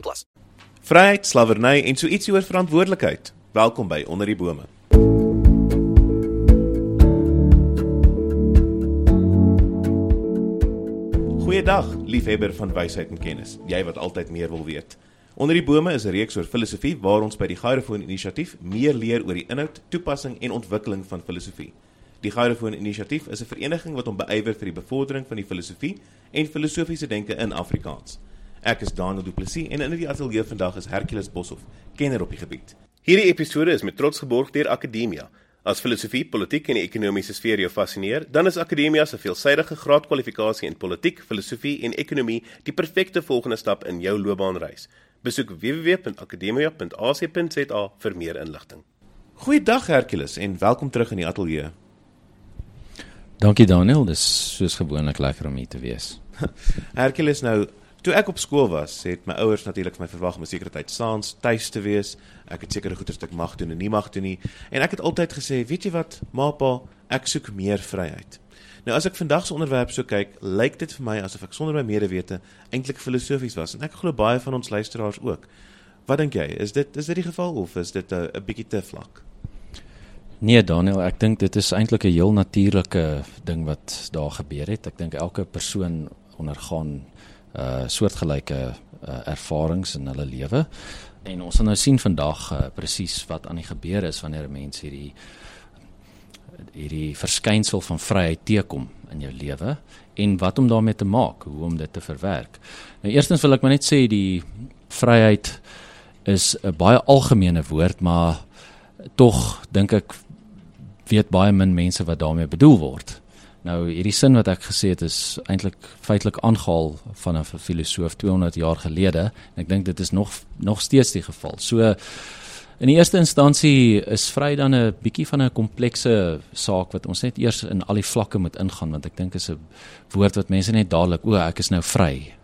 plus. Vryheid, slawerny en so ietsie oor verantwoordelikheid. Welkom by Onder die Bome. Goeiedag, liefhebber van wysheid en kennis. Jy wat altyd meer wil weet. Onder die Bome is 'n reeks oor filosofie waar ons by die Gyrofoon Inisiatief meer leer oor die inhoud, toepassing en ontwikkeling van filosofie. Die Gyrofoon Inisiatief is 'n vereniging wat hom beywer vir die bevordering van die filosofie en filosofiese denke in Afrikaans. Ek is Daniel Du Plessis en in die ateljee vandag is Hercules Boshoff, kenner op die gebied. Hierdie episode is met trots geborg deur Akademia. As filosofie, politiek en die ekonomiese sfeer jou fascineer, dan is Akademia se veelsidige graadkwalifikasie in politiek, filosofie en ekonomie die perfekte volgende stap in jou loopbaanreis. Besoek www.akademia.ac.za vir meer inligting. Goeiedag Hercules en welkom terug in die ateljee. Dankie Daniel, dis soos gewoonlik lekker om hier te wees. Hercules nou Toe ek op skool was, het my ouers natuurlik my verwag om 'n sekere tyd saans tuis te wees. Ek het sekere goeie stuk mag doen en nie mag doen nie. En ek het altyd gesê, weet jy wat, maapa, ek soek meer vryheid. Nou as ek vandag se onderwerp so kyk, lyk dit vir my asof ek sonder my medewete eintlik filosofies was en ek glo baie van ons luisteraars ook. Wat dink jy? Is dit is dit die geval of is dit 'n bietjie te vlak? Nee Daniel, ek dink dit is eintlik 'n heel natuurlike ding wat daar gebeur het. Ek dink elke persoon ondergaan uh soortgelyke uh, ervarings in hulle lewe. En ons gaan nou sien vandag uh, presies wat aan die gebeur is wanneer 'n mens hierdie hierdie verskynsel van vryheid teekom in jou lewe en wat om daarmee te maak, hoe om dit te verwerk. Nou eerstens wil ek maar net sê die vryheid is 'n baie algemene woord, maar tog dink ek weet baie min mense wat daarmee bedoel word. Nou hierdie sin wat ek gesê het is eintlik feitelik aangehaal van 'n filosoof 200 jaar gelede en ek dink dit is nog nog steeds die geval. So in die eerste instansie is vry dan 'n bietjie van 'n komplekse saak wat ons net eers in al die vlakke moet ingaan want ek dink is 'n woord wat mense net dadelik o, ek is nou vry.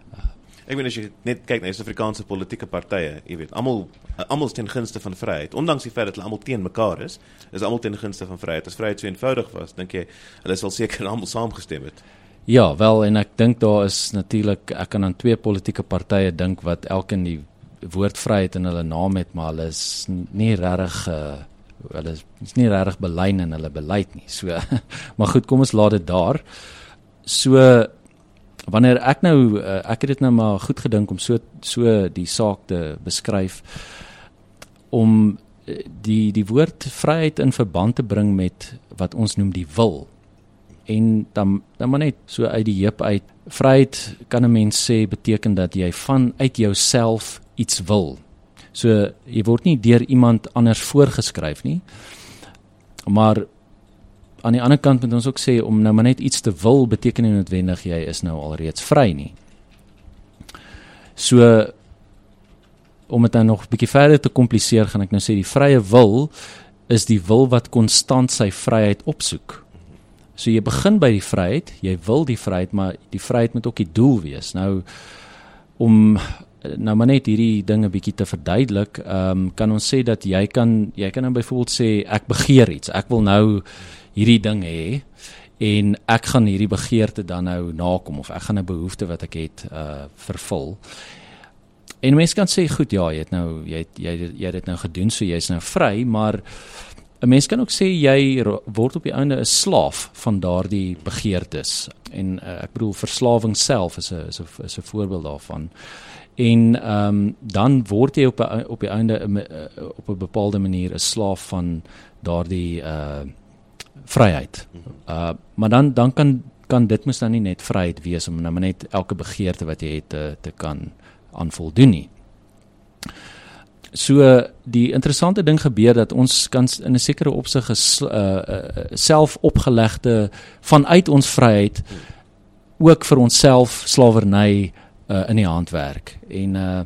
Ek weet as jy net kyk na die Suid-Afrikaanse politieke partye, jy weet, almal almal ten gunste van vryheid. Ondanks die feit dat hulle almal teen mekaar is, is almal ten gunste van vryheid. As vryheid so eenvoudig was, dink jy hulle sal seker almal saamgestem het. Ja, wel en ek dink daar is natuurlik ek kan aan twee politieke partye dink wat elkeen die woord vryheid in hulle naam het, maar hulle is nie regtig uh, hulle is nie regtig belyn in hulle beleid nie. So maar goed, kom ons laat dit daar. So wanneer ek nou uh, ek het dit nou maar goed gedink om so so die saak te beskryf om eh, die die woord vryheid in verband te bring met wat ons noem die wil. En dan dan maar net so uit die heup uit vryheid kan 'n mens sê beteken dat jy van uit jouself iets wil. So jy word nie deur iemand anders voorgeskryf nie maar aan die ander kant moet ons ook sê om nou maar net iets te wil beteken nie noodwendig jy is nou alreeds vry nie. So om dit dan nog 'n bietjie verder te kompliseer, gaan ek nou sê die vrye wil is die wil wat konstant sy vryheid opsoek. So jy begin by die vryheid, jy wil die vryheid, maar die vryheid moet ook die doel wees. Nou om nou maar net hierdie dinge bietjie te verduidelik, ehm um, kan ons sê dat jy kan jy kan nou byvoorbeeld sê ek begeer iets. Ek wil nou hierdie ding hê en ek gaan hierdie begeerte dan nou nakom of ek gaan 'n behoefte wat ek het uh vervul. En mense kan sê goed ja, jy het nou jy het, jy jy het dit nou gedoen, so jy's nou vry, maar 'n mens kan ook sê jy word op die einde 'n slaaf van daardie begeertes. En uh, ek bedoel verslawing self is 'n is 'n is 'n voorbeeld daarvan. En ehm um, dan word jy op 'n op die einde uh, op 'n bepaalde manier 'n slaaf van daardie uh vryheid. Uh maar dan dan kan kan dit mos dan nie net vryheid wees om nou net elke begeerte wat jy het te te kan aanvoldoen nie. So die interessante ding gebeur dat ons kan in 'n sekere opsig uh, uh selfopgelegde vanuit ons vryheid ook vir onsself slawerny uh in die hand werk. En uh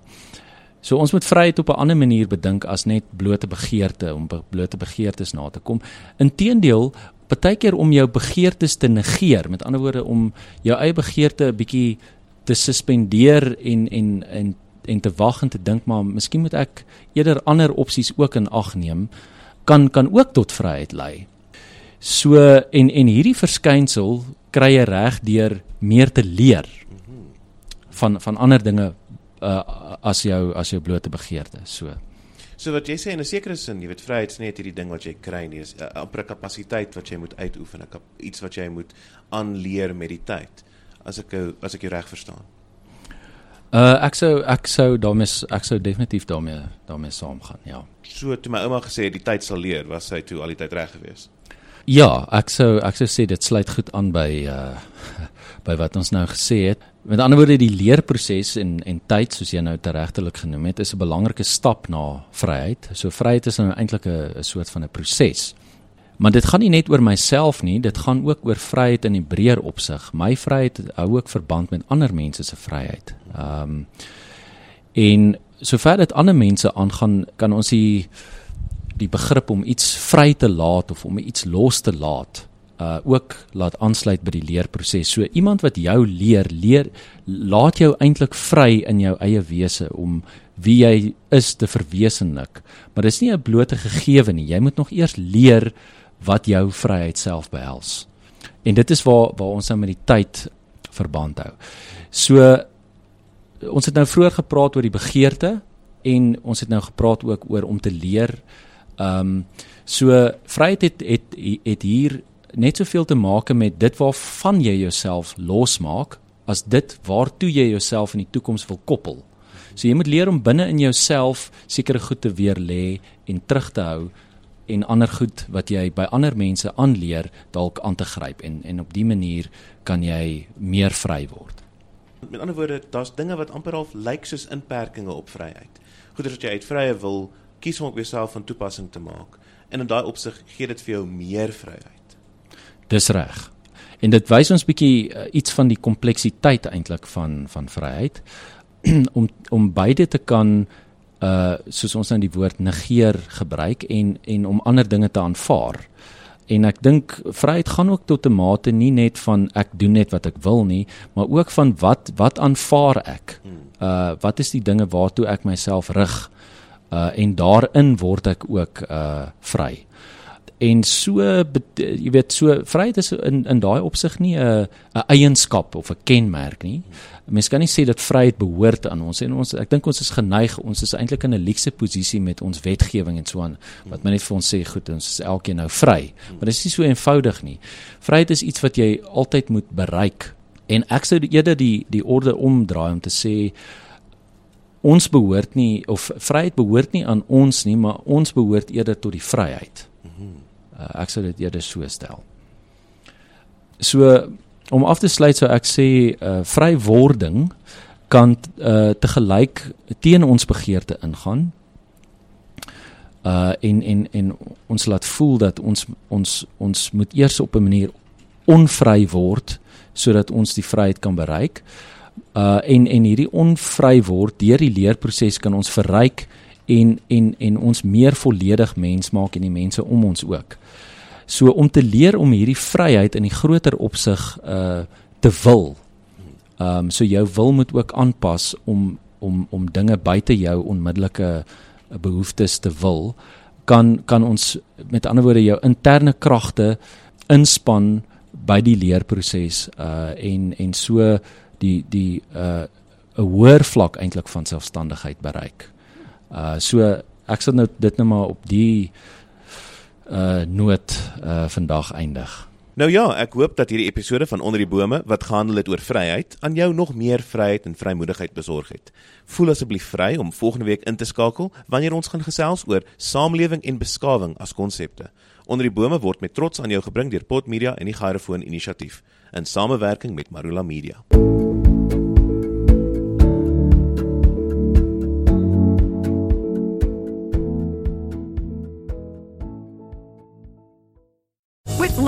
So ons moet vryheid op 'n ander manier bedink as net blote begeerte om be blote begeertes na te kom. Inteendeel, partykeer om jou begeertes te negeer, met ander woorde om jou eie begeerte 'n bietjie te suspendeer en en en en te wag en te dink maar miskien moet ek eerder ander opsies ook in ag neem kan kan ook tot vryheid lei. So en en hierdie verskynsel kry jy reg deur meer te leer van van ander dinge uh, as jou as jou blote begeerte. So So wat jy sê in 'n sekere sin, jy weet vryheid is net hierdie ding wat jy kry nie, is 'n uh, amper kapasiteit wat jy moet uitoefen, 'n iets wat jy moet aanleer met die tyd. As ek as ek jou reg verstaan. Uh ek sou ek sou daarmee ek sou definitief daarmee daarmee saamgaan, ja. So toe my ouma gesê die tyd sal leer, was sy toe al die tyd reg geweest. Ja, ek sou ek sou sê dit sluit goed aan by uh by wat ons nou gesê het. Met ander woorde die leerproses en en tyd soos jy nou teregtelik genoem het, is 'n belangrike stap na vryheid. So vryheid is nou eintlik 'n soort van 'n proses. Maar dit gaan nie net oor myself nie, dit gaan ook oor vryheid in die breër opsig. My vryheid hou ook verband met ander mense se vryheid. Ehm um, en sover dit ander mense aangaan, kan ons die die begrip om iets vry te laat of om iets los te laat uh ook laat aansluit by die leerproses. So iemand wat jou leer, leer laat jou eintlik vry in jou eie wese om wie jy is te verwesenlik. Maar dis nie 'n blote gegewe nie. Jy moet nog eers leer wat jou vryheid self behels. En dit is waar waar ons nou met die tyd verband hou. So ons het nou vroeër gepraat oor die begeerte en ons het nou gepraat ook oor om te leer. Ehm um, so vryheid het het het hier net soveel te maak met dit waarvan jy jouself losmaak as dit waartoe jy jouself in die toekoms wil koppel. So jy moet leer om binne in jouself sekere goed te weer lê en terug te hou en ander goed wat jy by ander mense aanleer dalk aan te gryp en en op die manier kan jy meer vry word. Met ander woorde, daar's dinge wat amper half lyk soos inperkings op vryheid. Goeders wat jy uit vrye wil kies om op jouself van toepassing te maak. En in daai opsig gee dit vir jou meer vryheid. Dis reg. En dit wys ons bietjie uh, iets van die kompleksiteit eintlik van van vryheid om om beide te kan uh soos ons nou die woord negeer gebruik en en om ander dinge te aanvaar. En ek dink vryheid gaan ook tot 'n mate nie net van ek doen net wat ek wil nie, maar ook van wat wat aanvaar ek. Uh wat is die dinge waartoe ek myself rig? Uh en daarin word ek ook uh vry en so jy weet so vryheid is in in daai opsig nie 'n 'n eienskap of 'n kenmerk nie. Mense kan nie sê dat vryheid behoort aan ons en ons ek dink ons is geneig ons is eintlik in 'n luukse posisie met ons wetgewing en so aan wat men net vir ons sê goed ons is elkeen nou vry. Maar dit is nie so eenvoudig nie. Vryheid is iets wat jy altyd moet bereik en ek sou eerder die die orde omdraai om te sê ons behoort nie of vryheid behoort nie aan ons nie maar ons behoort eerder tot die vryheid. Uh, ek sou dit eerder so stel. So om af te sluit sou ek sê uh vrywording kan uh te gelyk teen ons begeerte ingaan. Uh en en en ons laat voel dat ons ons ons moet eers op 'n manier onvry word sodat ons die vryheid kan bereik. Uh en en hierdie onvry word deur die leerproses kan ons verryk en en en ons meer volledig mens maak en die mense om ons ook. So om te leer om hierdie vryheid in die groter opsig uh te wil. Ehm um, so jou wil moet ook aanpas om om om dinge buite jou onmiddellike behoeftes te wil kan kan ons met ander woorde jou interne kragte inspann by die leerproses uh en en so die die uh 'n hoër vlak eintlik van selfstandigheid bereik. Uh so ek sal nou dit net maar op die uh noot uh vandag eindig. Nou ja, ek hoop dat hierdie episode van Onder die Bome wat gehandel het oor vryheid aan jou nog meer vryheid en vrymoedigheid besorg het. Voel asseblief vry om volgende week in te skakel wanneer ons gaan gesels oor samelewing en beskawing as konsepte. Onder die Bome word met trots aan jou gebring deur Pot Media en die Gyrofoon Inisiatief in samewerking met Marula Media.